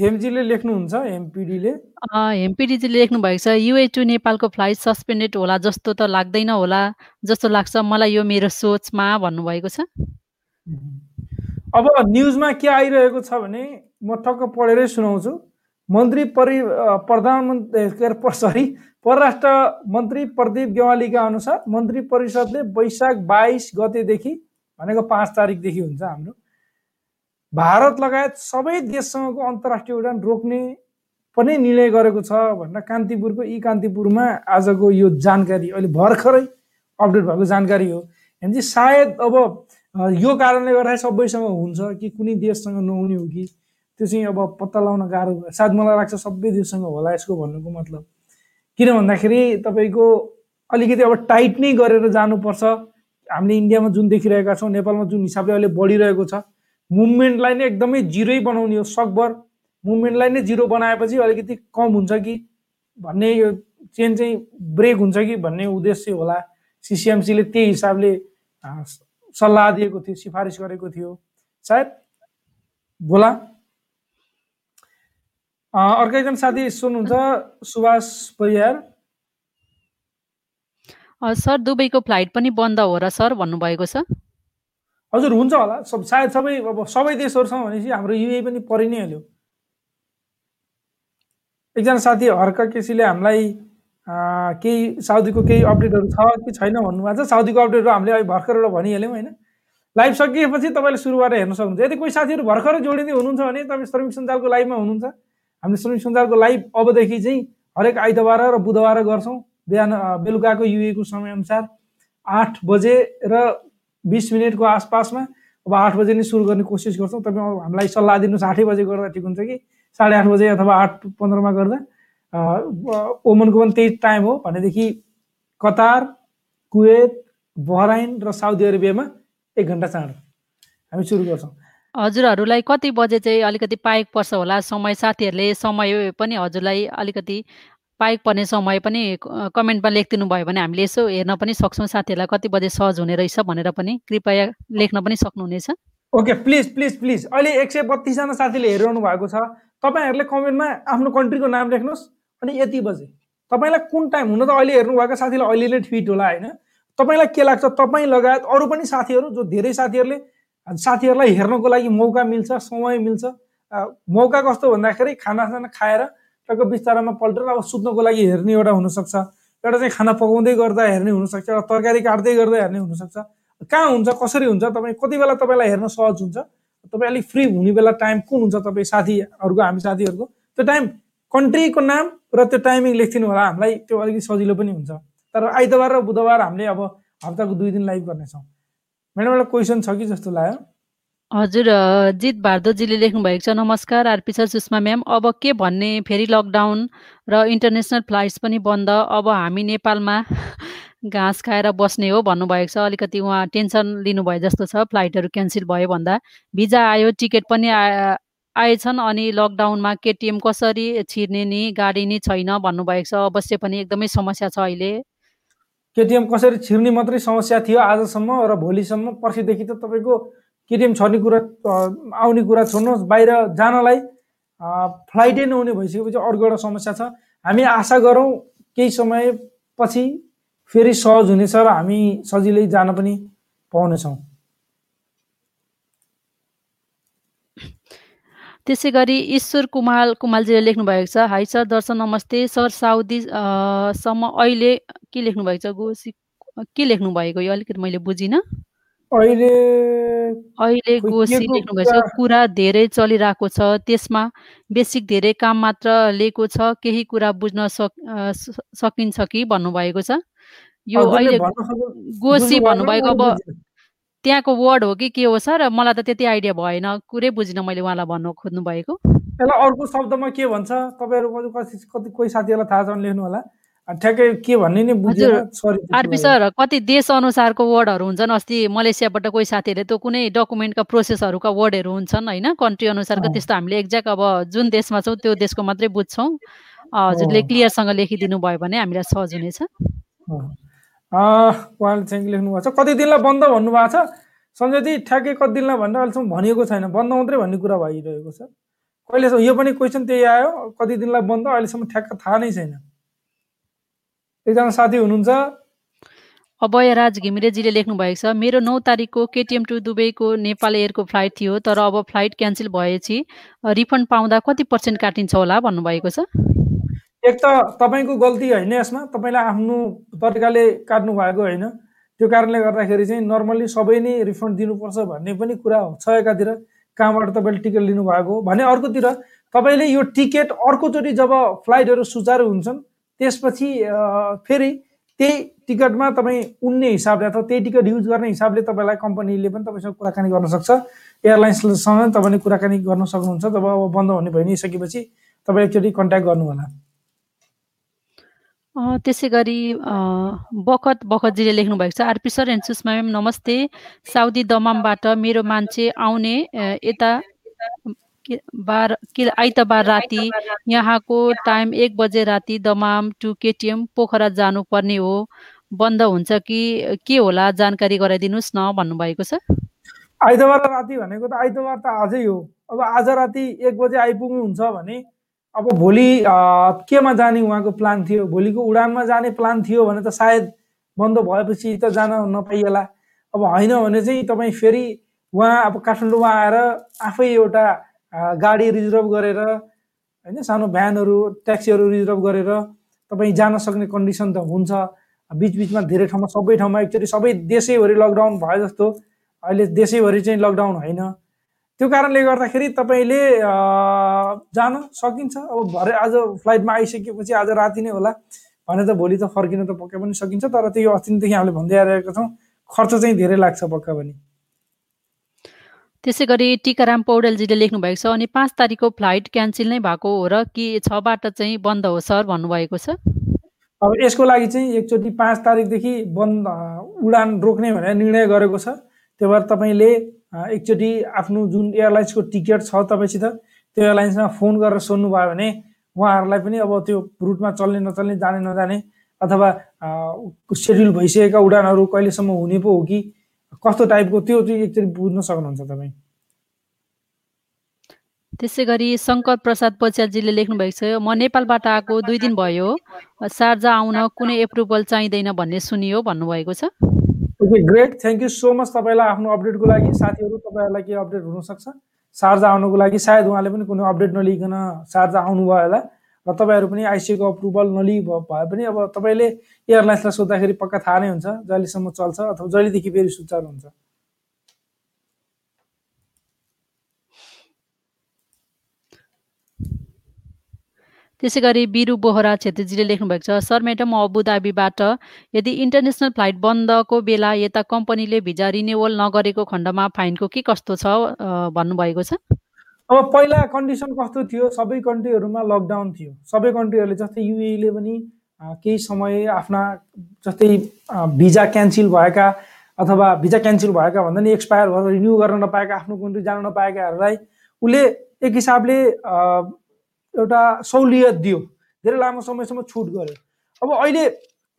हेमजीले लेख्नुहुन्छ एमपिडीले हेमपिडीजीले लेख्नु भएको छ। युए टु नेपालको फ्लाइट सस्पेन्डेड होला जस्तो त लाग्दैन होला जस्तो लाग्छ मलाई यो मेरो सोचमा भन्नुभएको छ। अब न्युजमा के आइरहेको छ भने म ठक्क पढेरै सुनाउँछु। मन्त्री परि प्रधानमन्त्री सरी परराष्ट्र मन्त्री प्रदीप गेवालीका अनुसार मन्त्री परिषदले वैशाख बाइस गतेदेखि भनेको पाँच तारिकदेखि हुन्छ हाम्रो। भारत लगायत सबै देशसँगको अन्तर्राष्ट्रिय उडान रोक्ने पनि निर्णय गरेको छ भनेर कान्तिपुरको ई कान्तिपुरमा आजको यो जानकारी अहिले भर्खरै अपडेट भएको जानकारी हो। भनेपछि सायद अब यो कारणले गर्दाखेरि सबैसँग हुन्छ कि कुनै देशसँग नहुने हो कि त्यो चाहिँ अब पत्ता लगाउन गाह्रो सायद मलाई लाग्छ सबै देशसँग होला यसको भन्नुको मतलब। किन भन्दाखेरि तपाईँको अलिकति अब टाइट नै गरेर जानुपर्छ। हामीले इन्डियामा जुन देखिरहेका छौँ नेपालमा जुन हिसाबले अहिले बढिरहेको छ मुभमेन्टलाई नै एकदमै जिरै बनाउने हो सकभर। मुभमेन्टलाई नै जिरो बनाएपछि अलिकति कम हुन्छ कि भन्ने यो चेन चाहिँ ब्रेक हुन्छ कि भन्ने उद्देश्य होला। सिसिएमसीले त्यही हिसाबले सल्लाह दिएको थियो सिफारिस गरेको थियो। सायद बोला। अर्को एकजना साथी सोध्नुहुन्छ सुभाष परियार। सर दुबईको फ्लाइट पनि बन्द हो र सर भन्नुभएको छ। हजुर हुन्छ होला। सब सायद सबै अब सबै देशहरूसँग भनेपछि हाम्रो युए पनि परि नै हाल्यो। एकजना साथी हर्क केसीले हामीलाई केही साउदीको केही अपडेटहरू छ कि छैन भन्नुभएको छ? साउदीको अपडेटहरू हामीले अहिले भर्खर एउटा भनिहाल्यौँ होइन? लाइभ सकिएपछि तपाईँले सुरुबाट हेर्न सक्नुहुन्छ। यदि कोही साथीहरू भर्खरै जोडिँदै हुनुहुन्छ भने तपाईँ श्रमिक सञ्जालको लाइभमा हुनुहुन्छ। हामीले श्रमिक सञ्जालको लाइभ अबदेखि चाहिँ हरेक आइतबार र बुधबार गर्छौँ। बिहान बेलुकाको युएको समयअनुसार आठ बजे र बिस मिनटको आसपासमा अब आठ बजे नै सुरु गर्ने कोसिस गर्छौँ। तपाईँ हामीलाई सल्लाह दिनुहोस् आठै बजे गर्दा ठिक हुन्छ कि? साढे आठ बजे अथवा आठ पन्ध्रमा गर्दा। ओमनको पनि त्यही टाइम हो। भनेदेखि कतार कुवेत बहराइन र साउदी अरेबियामा एक घन्टा चाँडो हामी सुरु गर्छौँ। हजुरहरूलाई कति बजे चाहिँ अलिकति पाइक पर्छ होला? समय साथीहरूले समय पनि हजुरलाई अलिकति पाइक पर्ने समय पनि कमेन्टमा लेखिदिनु भयो भने हामीले यसो हेर्न पनि सक्छौँ। साथीहरूलाई कति बजे सहज हुने रहेछ भनेर पनि कृपया लेख्न पनि सक्नुहुनेछ। Okay please please please. अहिले एक सय बत्तिसजना साथीले हेरिरहनु भएको छ। तपाईँहरूले कमेन्टमा आफ्नो कन्ट्रीको नाम लेख्नुहोस् अनि यति बजे। तपाईँलाई कुन टाइम हुन त अहिले हेर्नुभएको साथीलाई अहिले नै फिट होला होइन? तपाईँलाई के लाग्छ? तपाईँ लगायत अरू पनि साथीहरू जो धेरै साथीहरूले साथीहरूलाई हेर्नको लागि मौका मिल्छ समय मिल्छ मौका कस्तो भन्दाखेरि खानासाना खाएर टक्क बिस्तारामा पल्टेर अब सुत्नको लागि हेर्ने एउटा हुनसक्छ। एउटा चाहिँ खाना पकाउँदै गर्दा हेर्ने हुनसक्छ एउटा तरकारी काट्दै गर्दा हेर्ने हुनसक्छ। कहाँ हुन्छ कसरी हुन्छ तपाईँ कति बेला तपाईँलाई हेर्न सहज हुन्छ? तपाईँ अलिक फ्री हुने बेला टाइम कुन हुन्छ तपाईँ साथीहरूको हामी साथीहरूको? त्यो टाइम कन्ट्रीको नाम र त्यो टाइमिङ लेखिदिनु होला हामीलाई त्यो अलिकति सजिलो पनि हुन्छ। तर आइतबार र बुधबार हामीले अब हप्ताको दुई दिन लाइभ गर्नेछौँ। म्याडम एउटा क्वेसन छ कि जस्तो लाग्यो? हजुर जित भारद्वाजीले लेख्नु भएको छ नमस्कार आरपी सर सुषमा म्याम। अब के भन्ने फेरि लकडाउन र इन्टरनेसनल फ्लाइट्स पनि बन्द। अब हामी नेपालमा घाँस खाएर बस्ने हो भन्नुभएको छ। अलिकति उहाँ टेन्सन लिनुभयो जस्तो छ फ्लाइटहरू क्यान्सल भयो भन्दा। भिजा आयो टिकट पनि आएछन् अनि लकडाउनमा केटिएम कसरी छिर्ने नि गाडी नि छैन भन्नुभएको छ। अवश्य पनि एकदमै समस्या छ अहिले। केटिएम कसरी छिर्ने मात्रै समस्या थियो आजसम्म र भोलिसम्म। पर्सिदेखि त तपाईँको केटिएम छर्ने कुरा आउने कुरा छोड्नुहोस्। बाहिर जानलाई फ्लाइटै नहुने भइसकेपछि अर्को एउटा समस्या छ। हामी आशा गरौँ केही समय पछि फेरि सहज हुनेछ र हामी सजिलै जान पनि पाउनेछौँ। त्यसै गरी ईश्वर कुमाल कुमालजीले लेख्नु भएको छ हाई सर दर्शन नमस्ते। सर साउदी सम्म अहिले के लेख्नु भएको छ? गोसी के लेख्नु भएको यो अलिकति मैले बुझिनँ। अहिले गोसी कुरा? धेरै चलिरहेको छ त्यसमा बेसिक धेरै काम मात्र लिएको छ केही कुरा बुझ्न सक सकिन्छ कि भन्नुभएको छ? यो अहिले गोसी भन्नुभएको अब त्यहाँको वर्ड हो कि के हो सर? मलाई त त्यति आइडिया भएन कुरै बुझिनँ मैले उहाँलाई भन्नु खोज्नु भएको यसलाई अर्को शब्दमा के भन्छ? तपाईँहरू कति कोही साथीहरूलाई थाहा छ भने लेख्नु होला। ठ्याक्कै के भन्ने नि सरी आरपी सर कति देश अनुसारको वर्डहरू हुन्छन्? अस्ति मलेसियाबाट कोही साथीहरूले त कुनै डकुमेन्टका प्रोसेसहरूका वर्डहरू हुन्छन् होइन? कन्ट्री अनुसारको त्यस्तो हामीले एक्ज्याक्ट अब जुन देशमा छौँ त्यो देशको मात्रै बुझ्छौँ। हजुरले क्लियरसँग लेखिदिनु भयो भने हामीलाई सहज हुनेछ। उहाँले चाहिँ लेख्नु भएको छ? कति दिनलाई बन्द भन्नुभएको छ? सञ्जयजी ठ्याक्कै कति दिनलाई भनेर अहिलेसम्म भनिएको छैन। बन्द मात्रै भन्ने कुरा भइरहेको छ। कहिलेसम्म यो पनि क्वेसन त्यही आयो। कति दिनलाई बन्द? अहिलेसम्म ठ्याक्क थाहा नै छैन। एकजना साथी हुनुहुन्छ। अभय राज घिमिरेजीले लेख्नु भएको छ मेरो नौ तारिकको केटिएम टु दुबईको नेपाल एयरको फ्लाइट थियो तर अब फ्लाइट क्यान्सल भएपछि रिफन्ड पाउँदा कति पर्सेन्ट काटिन्छ होला? भन्नुभएको छ। एक त तपाईँको गल्ती होइन यसमा तपाईँले आफ्नो तरिकाले काट्नु भएको होइन। त्यो कारणले गर्दाखेरि चाहिँ नर्मल्ली सबै नै रिफन्ड दिनुपर्छ भन्ने पनि कुरा छ एकातिर। कहाँबाट तपाईँले टिकट लिनुभएको हो? भने अर्कोतिर तपाईँले यो टिकट अर्कोचोटि जब फ्लाइटहरू सुचारू हुन्छन् त्यसपछि फेरि त्यही टिकटमा तपाईँ उड्ने हिसाबले अथवा त्यही टिकट युज गर्ने हिसाबले तपाईँलाई कम्पनीले पनि तपाईँसँग कुराकानी गर्न सक्छ। एयरलाइन्ससँग तपाईँले कुराकानी गर्न सक्नुहुन्छ। जब अब बन्द हुने भइ नै सकेपछि तपाईँ एकचोटि कन्ट्याक्ट गर्नु होला त्यसै गरी बखत बखतजीले लेख्नुभएको छ आरपी सर एन्ड म्याम नमस्ते। साउदी दमामबाट मेरो मान्छे आउने यता बार के आइतबार राति यहाँको टाइम एक बजे राति दमाम टु केटिएम पोखरा जानुपर्ने हो। बन्द हुन्छ कि के होला जानकारी गराइदिनुहोस् न भन्नुभएको छ। आइतबार राति भनेको त आइतबार त आजै हो। अब आज राति एक बजे आइपुग्नुहुन्छ भने अब भोलि केमा जाने उहाँको प्लान थियो? भोलिको उडानमा जाने प्लान थियो भने त सायद बन्द भएपछि त जान नपाइएला। अब होइन भने चाहिँ तपाईँ फेरि उहाँ अब काठमाडौँमा आएर आफै एउटा गाडी रिजर्भ गरेर होइन सानो भ्यानहरू ट्याक्सीहरू रिजर्भ गरेर तपाईँ जान सक्ने कन्डिसन त हुन्छ। बिचबिचमा धेरै ठाउँमा सबै ठाउँमा एकचोटि सबै देशैभरि लकडाउन भयो जस्तो। अहिले देशैभरि चाहिँ लकडाउन होइन। त्यो कारणले गर्दाखेरि तपाईँले जान सकिन्छ। अब भरे आज फ्लाइटमा आइसकेपछि आज राति नै होला। भने त भोलि त फर्किन त पक्कै पनि सकिन्छ। तर त्यो अस्तिदेखि हामीले भन्दै आइरहेका छौँ खर्च चाहिँ धेरै लाग्छ पक्का पनि। त्यसै गरी टिकाराम पौडेलजीले लेख्नु भएको छ अनि पाँच तारिकको फ्लाइट क्यान्सल नै भएको हो र कि छबाट चाहिँ बन्द हो सर भन्नुभएको छ? अब यसको लागि चाहिँ एकचोटि पाँच तारिकदेखि बन्द उडान रोक्ने भनेर निर्णय गरेको छ। त्यही भएर तपाईँले एकचोटि आफ्नो जुन एयरलाइन्सको टिकट छ तपाईँसित त्यो एयरलाइन्समा फोन गरेर सोध्नुभयो भने उहाँहरूलाई पनि अब त्यो रुटमा चल्ने नचल्ने जाने नजाने अथवा सेड्युल भइसकेका उडानहरू कहिलेसम्म हुने पो हो कि कस्तो टाइपको त्यो चाहिँ एकचोटि बुझ्न सक्नुहुन्छ तपाईँ? त्यसै गरी शङ्कर प्रसाद लेख्नु भएको छ म नेपालबाट आएको दुई दिन भयो। सार्जा आउन कुनै एप्रुभल चाहिँदैन भन्ने सुनियो भन्नुभएको छ। Okay great. Thank you so much तपाईँलाई आफ्नो अपडेटको लागि। साथीहरू तपाईँहरूलाई के अपडेट हुनसक्छ? सार्जा आउनुको लागि सायद उहाँले पनि कुनै अपडेट नलिकन सार्जा आउनुभयो होला। र तपाईँहरू पनि आइसिएको अप्रुभल नलि भए पनि अब तपाईँले एयरलाइन्सलाई सोद्धाखेरि पक्का थाहा नै हुन्छ जहिलेसम्म चल्छ अथवा जहिलेदेखि फेरि सुचारू हुन्छ। त्यसै गरी बिरु बोहरा छेत्रीजीले लेख्नुभएको छ सर म्याडम अबुधाबीबाट यदि इन्टरनेसनल फ्लाइट बन्दको बेला यता कम्पनीले भिजा रिन्युवल नगरेको खण्डमा फाइनको के कस्तो छ भन्नुभएको छ? अब पहिला कन्डिसन कस्तो थियो? सबै कन्ट्रीहरूमा लकडाउन थियो। सबै कन्ट्रीहरूले जस्तै युएले पनि केही समय आफ्ना जस्तै भिजा क्यान्सल भएका अथवा भिजा क्यान्सल भएका भन्दा नि एक्सपायर भएर रिन्यू गर्न नपाएका आफ्नो कन्ट्री जान नपाएकाहरूलाई उसले एक हिसाबले एउटा सहुलियत दियो। धेरै लामो समयसम्म छुट गर्यो। अब अहिले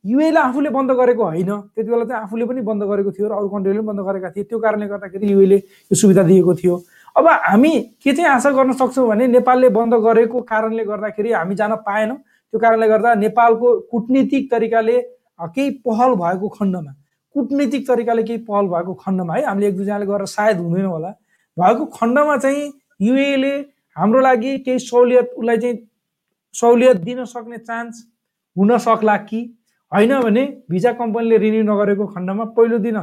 युएले आफूले बन्द गरेको होइन। त्यति बेला चाहिँ आफूले पनि बन्द गरेको थियो र अरू कन्ट्रीले पनि बन्द गरेका थिए। त्यो कारणले गर्दाखेरि युएले यो सुविधा दिएको थियो। अब हामी के चाहिँ आशा गर्न सक्छौँ भने नेपालले बन्द गरेको कारणले गर्दाखेरि हामी जान पाएनौँ। त्यो कारणले गर्दा नेपालको कुटनीतिक तरिकाले केही पहल भएको खण्डमा कुटनीतिक तरिकाले केही पहल भएको खण्डमा है हामीले एक दुईजनाले गरेर सायद हुँदैन होला। भएको खण्डमा चाहिँ युएले हाम्रो लागि केही सहुलियत उसलाई चाहिँ सहुलियत दिन सक्ने चान्स हुन सक्ला कि? होइन भने भिजा कम्पनीले रिन्यू नगरेको खण्डमा पहिलो दिन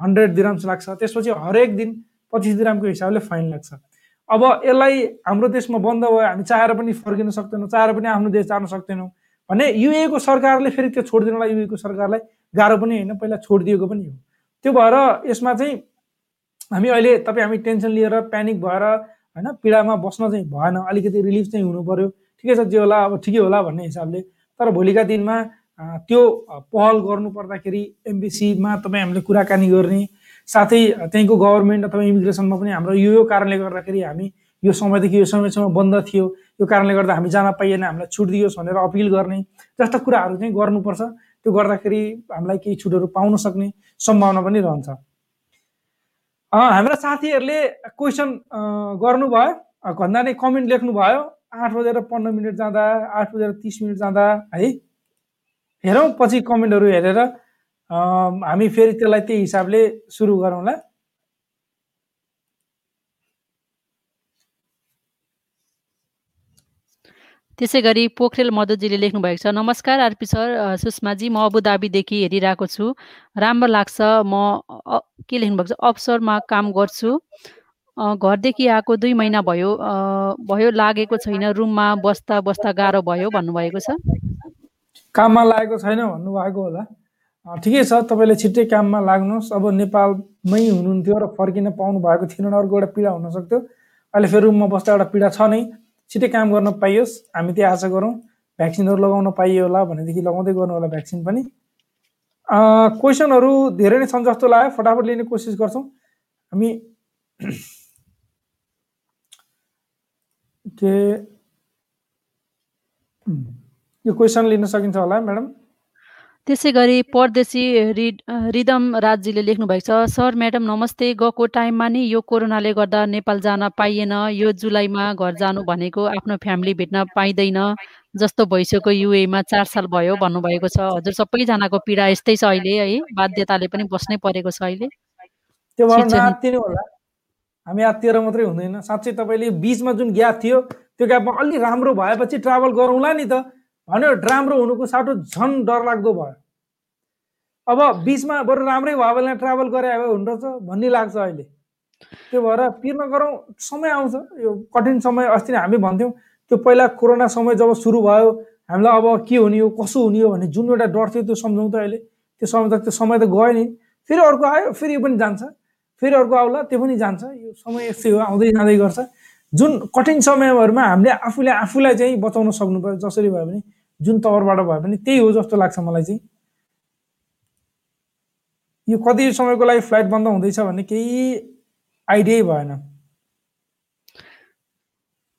हन्ड्रेड दिराम्स लाग्छ। त्यसपछि हरेक दिन पच्चिस ग्रामको हिसाबले फाइन लाग्छ। अब यसलाई हाम्रो देशमा बन्द भयो हामी चाहेर पनि फर्किन सक्दैनौँ चाहेर पनि आफ्नो देश जान सक्दैनौँ भने युएको सरकारले फेरि त्यो छोडिदिनुलाई युएको सरकारलाई गाह्रो पनि होइन पहिला छोडिदिएको पनि हो। त्यो भएर यसमा चाहिँ हामी अहिले तपाईँ हामी टेन्सन लिएर प्यानिक भएर होइन पीडामा बस्न चाहिँ भएन अलिकति रिलिफ चाहिँ हुनु पऱ्यो ठिकै छ जे होला अब ठिकै होला भन्ने हिसाबले। तर भोलिका दिनमा त्यो पहल गर्नु पर्दाखेरि एमबिसीमा तपाईँ हामीले कुराकानी गर्ने साथै त्यहीँको गभर्मेन्ट अथवा इमिग्रेसनमा पनि हाम्रो यो यो कारणले गर्दाखेरि हामी यो समयदेखि यो समयसम्म बन्द थियो। यो कारणले गर्दा हामी जान पाइएन हामीलाई छुट दियोस् भनेर अपिल गर्ने जस्ता कुराहरू चाहिँ गर्नुपर्छ। त्यो गर्दाखेरि हामीलाई केही छुटहरू पाउन सक्ने सम्भावना पनि रहन्छ। हाम्रा साथीहरूले क्वेसन गर्नुभयो। भन्दा नै कमेन्ट लेख्नुभयो। आठ बजेर पन्ध्र मिनट जाँदा आठ बजेर तिस मिनट जाँदा है? हेरौँ पछि कमेन्टहरू हेरेर हामी फेरि त्यसलाई त्यही हिसाबले सुरु गरौँला त्यसै गरी पोखरेल मधुजीले लेख्नु भएको छ नमस्कार आरपी सर सुषमाजी म अबुधाबीदेखि हेरिरहेको छु। राम्रो लाग्छ म के लेख्नु भएको छ अफसरमा काम गर्छु। घरदेखि आएको दुई महिना भयो। भयो लागेको छैन रुममा बस्दा बस्दा गाह्रो भयो भन्नुभएको छ। काममा लागेको छैन भन्नुभएको होला। ठिकै छ तपाईँले छिट्टै काममा लाग्नुहोस्। अब नेपालमै हुनुहुन्थ्यो र फर्किन पाउनु भएको थिएन अर्को एउटा पीडा हुनसक्थ्यो अहिले फेरि रुममा बस्दा एउटा पीडा छ नै। छिट्टै काम गर्न पाइयोस् हामी त्यही आशा गरौँ। भ्याक्सिनहरू लगाउन पाइयो होला भनेदेखि लगाउँदै गर्नु होला भ्याक्सिन पनि। क्वेसनहरू धेरै नै छन् जस्तो लाग्यो। फटाफट लिने कोसिस गर्छौँ। हामी के यो क्वेसन लिन सकिन्छ होला म्याडम? त्यसै गरी परदेशी रिड रिदम राजजीले लेख्नु भएको छ सर म्याडम नमस्ते। गएको टाइममा नि यो कोरोनाले गर्दा नेपाल जान पाइएन। यो जुलाईमा घर जानु भनेको आफ्नो फ्यामिली भेट्न पाइँदैन जस्तो भइसक्यो युएमा चार साल भयो भन्नुभएको छ। हजुर सबैजनाको पीडा यस्तै छ अहिले है? बाध्यताले पनि बस्नै परेको छ अहिले। त्यो होला। हामी आत्तिएर मात्रै हुँदैन। साँच्चै तपाईँले बिचमा जुन ग्याप थियो त्यो ग्यापमा अलि राम्रो भएपछि ट्राभल गरौँला नि त। भन्यो राम्रो हुनुको साटो झन् डरलाग्दो भयो। अब बिचमा बरु राम्रै भयो भने ट्राभल गरे भए हुँदछ भन्ने लाग्छ अहिले। त्यो भएर पिर नगरौँ समय आउँछ। यो कठिन समय अस्ति नै हामी भन्थ्यौँ त्यो पहिला कोरोना समय जब सुरु भयो हामीलाई अब के हुने हो कसो हुने हो भन्ने जुन एउटा डर थियो त्यो सम्झौँ त अहिले। त्यो समय त त्यो समय त गयो नि। फेरि अर्को आयो फेरि यो पनि जान्छ। फेरि अर्को आउला त्यो पनि जान्छ। यो समय यस्तै हो आउँदै जाँदै गर्छ। जुन कठिन समयहरूमा हामीले आफूले आफूलाई चाहिँ बचाउन सक्नु पर्यो जसरी भयो भने जुन तवरबाट भयो भने त्यही हो जस्तो लाग्छ मलाई चाहिँ। यो कति समयको लागि फ्लाइट बन्द हुँदैछ भन्ने केही आइडियै भएन।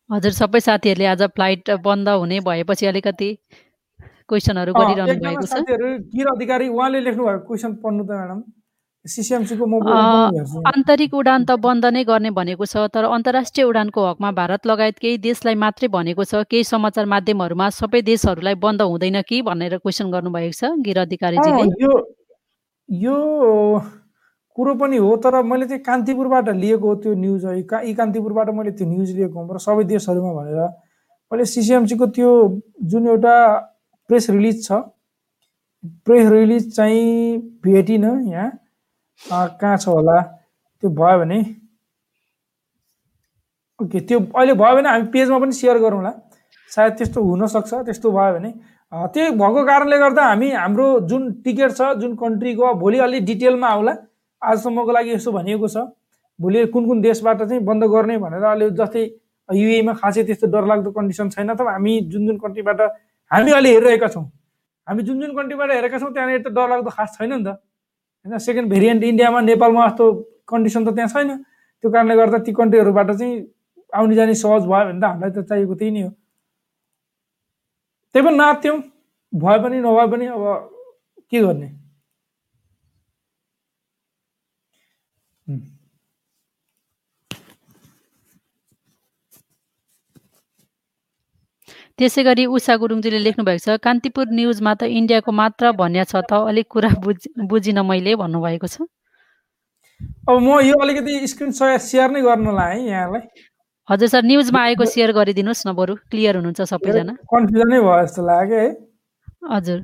हजुर सबै साथीहरूले आज फ्लाइट बन्द हुने भएपछि अलिकति क्वेसनहरू गरिरहनु भएको छ। गिर अधिकारी उहाँले लेख्नु भएको क्वेसन पढ्नु त म्याडम। आन्तरिक उडान त बन्द नै गर्ने भनेको छ तर अन्तर्राष्ट्रिय उडानको हकमा भारत लगायत केही देशलाई मात्रै भनेको छ। केही समाचार माध्यमहरूमा सबै देशहरूलाई बन्द हुँदैन कि भनेर क्वेसन गर्नुभएको छ गिर अधिकारीजीले। यो यो कुरो पनि हो तर मैले चाहिँ कान्तिपुरबाट लिएको त्यो न्युज यी कान्तिपुरबाट मैले त्यो न्युज लिएको हुँ र सबै देशहरूमा भनेर। मैले सिसिएमसीको त्यो जुन एउटा प्रेस रिलिज छ प्रेस रिलिज चाहिँ भेटिनँ यहाँ। कहाँ छ होला? त्यो भयो भने ओके त्यो अहिले भयो भने हामी पेजमा पनि सेयर गरौँला सायद त्यस्तो हुनसक्छ त्यस्तो भयो भने। त्यही भएको कारणले गर्दा हामी हाम्रो जुन टिकट छ जुन कन्ट्रीको भोलि अलिक डिटेलमा आउला। आजसम्मको लागि यसो भनिएको छ। भोलि कुन कुन देशबाट चाहिँ बन्द गर्ने भनेर अहिले जस्तै युएमा खासै त्यस्तो डरलाग्दो कन्डिसन छैन त। हामी जुन जुन कन्ट्रीबाट हामी अहिले हेरिरहेका छौँ। हामी जुन जुन कन्ट्रीबाट हेरेका छौँ त्यहाँनिर त डरलाग्दो खास छैन नि त। होइन? सेकेन्ड भेरिएन्ट इन्डियामा नेपालमा जस्तो कन्डिसन त त्यहाँ छैन। त्यो कारणले गर्दा ती कन्ट्रीहरूबाट चाहिँ आउने जाने सहज भयो भने त हामीलाई त चाहिएको त्यही नै हो। त्यही पनि नाच्थ्यौँ। भए पनि नभए पनि अब के गर्ने? त्यसै गरी उषा गुरुङजीले लेख्नु भएको छ कान्तिपुर न्युजमा त इन्डियाको मात्र भन्या छ त अलिक कुरा बुझ बुझिनँ मैले भन्नुभएको छ। अब म यो अलिकति स्क्रिन सेयर नै गर्न लाएँ यहाँलाई। हजुर सर न्युजमा आएको सेयर गरिदिनुहोस् न बरु क्लियर हुनुहुन्छ सबैजना। कन्फ्युजनै भयो जस्तो लाग्यो है। हजुर।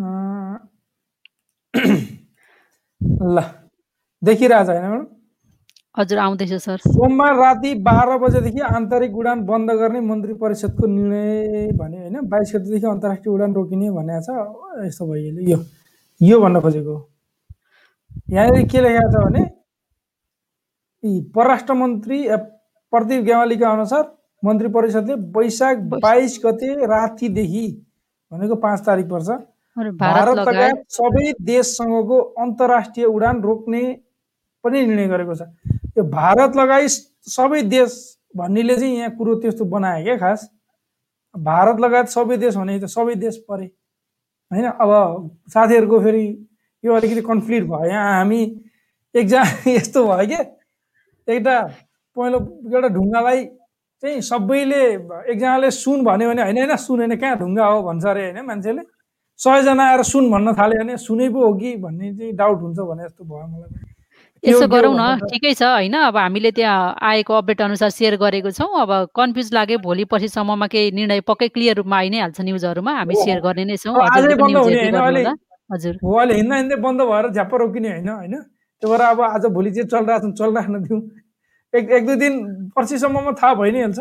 ल देखिरहेछ होइन म्याडम हजुर आउँदैछ सर। सोमबार राति बाह्र बजेदेखि आन्तरिक उडान बन्द गर्ने मन्त्री परिषदको निर्णय भने होइन बाइस गतिदेखि अन्तर्राष्ट्रिय उडान रोकिने भनेको छ। यस्तो भइहाल्यो यो। यो भन्न खोजेको यहाँनिर के लेखेको छ भने परराष्ट्र मन्त्री प्रदीप गेवालीका अनुसार मन्त्री परिषदले वैशाख बाइस गते रातिदेखि भनेको पाँच तारिक पर्छ। भारत लगायत। सबै देशसँगको अन्तर्राष्ट्रिय उडान रोक्ने पनि निर्णय गरेको छ। त्यो भारत लगायत सबै देश भन्नेले चाहिँ यहाँ कुरो त्यस्तो बनायो क्या खास। भारत लगायत सबै देश भने त सबै देश परे। होइन? अब साथीहरूको फेरि यो अलिकति कन्फ्लिक्ट भयो। यहाँ हामी एकजना यस्तो भयो क्या एउटा पहिलो एउटा ढुङ्गालाई चाहिँ सबैले एकजनाले सुन भन्यो भने होइन होइन? सुन होइन कहाँ ढुङ्गा हो भन्छ अरे होइन मान्छेले? सयजना आएर सुन भन्न थाल्यो भने सुनै पो हो कि भन्ने चाहिँ डाउट हुन्छ भने जस्तो भयो मलाई। यसो गरौँ न। ठिकै छ होइन? अब हामीले त्यहाँ आएको अपडेट अनुसार सेयर गरेको छौँ। अब कन्फ्युज लाग्यो भोलि पर्सिसम्ममा केही निर्णय पक्कै क्लियर रूपमा आइ नै हाल्छ न्युजहरूमा। हामी सेयर गर्ने नै छौँ। हजुर हो अहिले हिँड्दा हिँड्दै बन्द भएर झ्याप्प रोकिने होइन होइन? त्यो भएर अब आज भोलि चाहिँ चलिरहेको छ चलिराख्न दिउँ। एक एक दुई दिन पर्सिसम्ममा थाहा भइ नै हाल्छ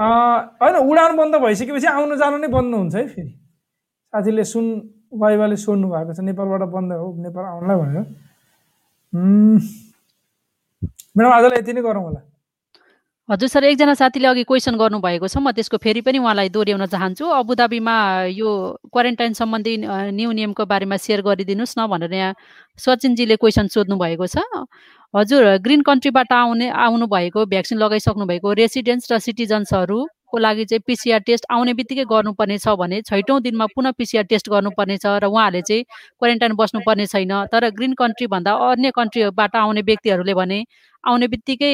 होइन उडान बन्द भइसकेपछि आउनु जानु नै बन्द हुन्छ है फेरि। साथीले सुन वाइवाले सोध्नु भएको छ। नेपालबाट बन्द हो नेपाल आउनलाई भनेर म्याडम आजलाई यति नै गरौँ होला। हजुर सर एकजना साथीले अघि क्वेसन गर्नुभएको छ। म त्यसको फेरि पनि उहाँलाई दोहोऱ्याउन चाहन्छु। अबुधाबीमा यो क्वारेन्टाइन सम्बन्धी न्यु नियमको बारेमा सेयर गरिदिनुहोस् न भनेर यहाँ सचिनजीले क्वेसन सोध्नु भएको छ। हजुर ग्रिन कन्ट्रीबाट आउने आउनु भएको भ्याक्सिन लगाइसक्नु भएको रेसिडेन्ट्स र सिटिजन्सहरू को लागि चाहिँ पिसिआर टेस्ट आउने बित्तिकै गर्नुपर्ने छ भने छैटौँ दिनमा पुनः पिसिआर टेस्ट गर्नुपर्ने छ र उहाँहरूले चाहिँ क्वारेन्टाइन बस्नुपर्ने छैन। तर ग्रिन कन्ट्रीभन्दा अन्य कन्ट्रीबाट आउने व्यक्तिहरूले भने आउने बित्तिकै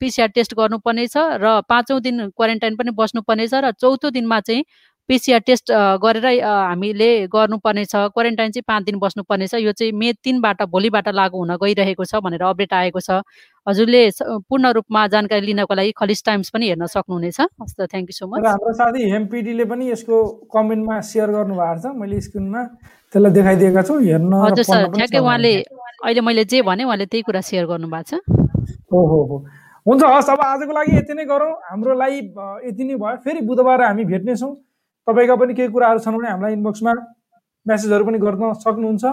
पिसिआर टेस्ट गर्नुपर्ने छ र पाँचौँ दिन क्वारेन्टाइन पनि बस्नुपर्ने छ र चौथो दिनमा चाहिँ पिसिआर टेस्ट गरेर हामीले गर्नुपर्ने छ। क्वारेन्टाइन चाहिँ पाँच दिन बस्नुपर्ने छ। यो चाहिँ मे तिनबाट भोलिबाट लागु हुन गइरहेको छ भनेर अपडेट आएको छ। हजुरले पूर्ण रूपमा जानकारी लिनको लागि खलिस टाइम्स पनि हेर्न सक्नुहुनेछ। हस् त थ्याङ्क यू सो मच हाम्रो साथी एमपिडीले पनि यसको कमेन्टमा सेयर गर्नुभएको छ। मैले स्क्रिनमा त्यसलाई देखाइदिएका छु हेर्न हजुर सर ठ्याक्कै उहाँले अहिले मैले जे भने उहाँले त्यही कुरा सेयर गर्नुभएको छ। हो हो हो। हुन्छ हस् अब आजको लागि यति नै गरौँ। हाम्रो लाइभ यति नै भयो। फेरि बुधबार हामी भेट्नेछौँ। तपाईँका पनि केही कुराहरू छन् भने हामीलाई इनबक्समा म्यासेजहरू पनि गर्न सक्नुहुन्छ।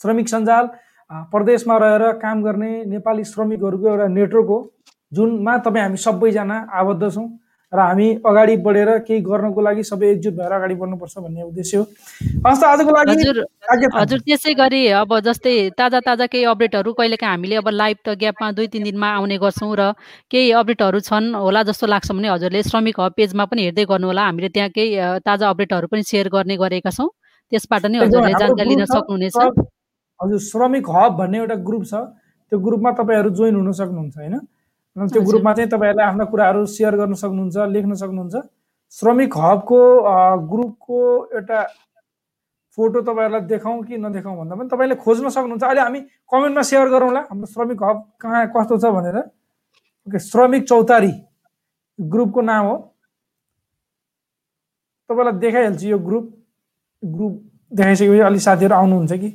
श्रमिक सञ्जाल प्रदेशमा रहेर काम गर्ने नेपाली श्रमिकहरूको एउटा नेटवर्क हो जुनमा तपाईँ हामी सबैजना आबद्ध छौँ र हामी अगाडि बढेर केही गर्नको लागि सबै एकजुट भएर अगाडि बढ्नुपर्छ भन्ने उद्देश्य हो। हस् आजको लागि हजुर हजुर त्यसै गरी अब जस्तै ताजा ताजा केही अपडेटहरू कहिलेकाहीँ हामीले अब लाइभ त ग्यापमा दुई तिन दिनमा आउने गर्छौँ र केही अपडेटहरू छन् होला जस्तो लाग्छ भने हजुरले श्रमिक हब पेजमा पनि हेर्दै गर्नुहोला हामीले त्यहाँ केही ताजा अपडेटहरू पनि सेयर गर्ने गरेका छौँ। त्यसबाट नै हजुरले जानकारी लिन सक्नुहुनेछ। हजुर श्रमिक हब भन्ने एउटा ग्रुप छ। त्यो ग्रुपमा तपाईँहरू जोइन हुन सक्नुहुन्छ होइन? त्यो ग्रुपमा चाहिँ तपाईँहरूले आफ्ना कुराहरू सेयर गर्न सक्नुहुन्छ लेख्न सक्नुहुन्छ। श्रमिक हबको ग्रुपको एउटा फोटो तपाईँहरूलाई देखाउँ कि नदेखाउँ भन्दा पनि तपाईँले खोज्न सक्नुहुन्छ। अहिले हामी कमेन्टमा सेयर गरौँला हाम्रो श्रमिक हब कहाँ कस्तो छ भनेर। ओके श्रमिक चौतारी ग्रुपको नाम हो। तपाईँलाई देखाइहाल्छु यो ग्रुप ग्रुप देखाइसकेपछि अलिक साथीहरू आउनुहुन्छ कि?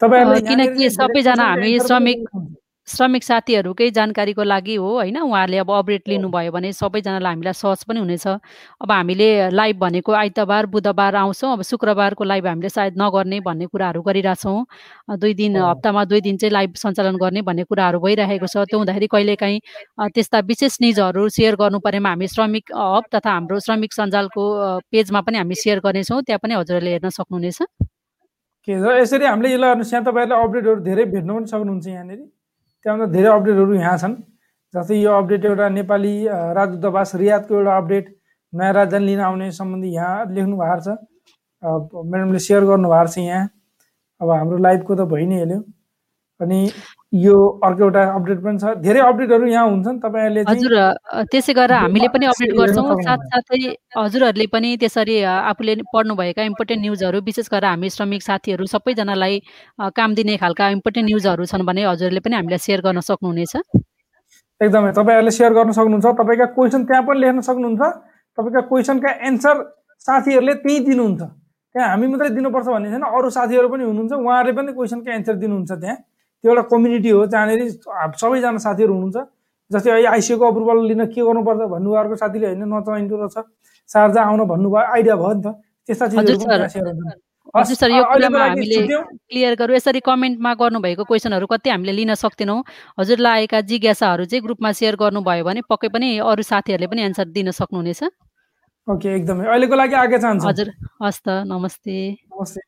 किनकि सबैजना हामी श्रमिक श्रमिक साथीहरूकै जानकारीको लागि हो होइन? उहाँहरूले अब अपडेट लिनुभयो भने सबैजनालाई हामीलाई सहज पनि हुनेछ। अब हामीले लाइभ भनेको आइतबार बुधबार आउँछौँ। अब शुक्रबारको लाइभ हामीले सायद नगर्ने भन्ने कुराहरू गरिरहेछौँ। दुई दिन हप्तामा दुई दिन चाहिँ लाइभ सञ्चालन गर्ने भन्ने कुराहरू भइरहेको छ। त्यो हुँदाखेरि कहिलेकाहीँ त्यस्ता विशेष निजहरू सेयर गर्नु परेमा हामी श्रमिक हब तथा हाम्रो श्रमिक सञ्जालको पेजमा पनि हामी सेयर गर्नेछौँ। त्यहाँ पनि हजुरहरूले हेर्न सक्नुहुनेछ। के यसरी हामीले यसलाई यहाँ तपाईँहरूले अपडेटहरू धेरै भेट्नु पनि सक्नुहुन्छ यहाँनिर। त्यहाँभन्दा धेरै अपडेटहरू यहाँ छन्। जस्तै यो अपडेट एउटा नेपाली राजदूतावास रियादको एउटा अपडेट नयाँ राजधानी लिन आउने सम्बन्धी यहाँ लेख्नु भएको छ। म्याडमले सेयर गर्नुभएको छ यहाँ। अब हाम्रो लाइभको त भइ नै हाल्यो। अनि यो अर्को एउटा अपडेट पनि छ। धेरै अपडेटहरू यहाँ हुन्छन् तपाईँहरूले हजुर त्यसै गरेर हामीले पनि अपडेट गर्छौँ। साथसाथै हजुरहरूले पनि त्यसरी आफूले पढ्नुभएका इम्पोर्टेन्ट न्युजहरू विशेष गरेर हामी श्रमिक साथीहरू सबैजनालाई काम दिने खालका इम्पोर्टेन्ट न्युजहरू छन् भने हजुरहरूले पनि हामीलाई सेयर गर्न सक्नुहुनेछ। एकदमै तपाईँहरूले सेयर गर्न सक्नुहुन्छ। तपाईँका क्वेसन त्यहाँ पनि लेख्न सक्नुहुन्छ। तपाईँका क्वेसनका एन्सर साथीहरूले त्यहीँ दिनुहुन्छ। त्यहाँ हामी मात्रै दिनुपर्छ भन्ने छैन अरू साथीहरू पनि हुनुहुन्छ उहाँहरूले पनि क्वेसनका एन्सर दिनुहुन्छ त्यहाँ। त्यो एउटा कम्युनिटी हो जहाँनिर सबैजना साथीहरू हुनुहुन्छ। जस्तै अहिले आइसिएको अप्रुभल लिन के गर्नुपर्छ भन्नु अर्को साथीले होइन नचाहिँदो रहेछ। सार्जा आउन भन्नुभयो आइडिया भयो नि त। त्यस्ता चिजहरू सर। यो कुरामा हामीले क्लियर गरौँ। यसरी कमेन्टमा गर्नुभएको क्वेसनहरू कति हामीले लिन सक्दैनौँ। हजुरलाई आएका जिज्ञासाहरू चाहिँ ग्रुपमा सेयर गर्नुभयो भने पक्कै पनि अरू साथीहरूले पनि एन्सर दिन सक्नुहुनेछ। ओके एकदमै। अहिलेको लागि आगे चाहन्छु। हजुर हस् त नमस्ते। नमस्ते।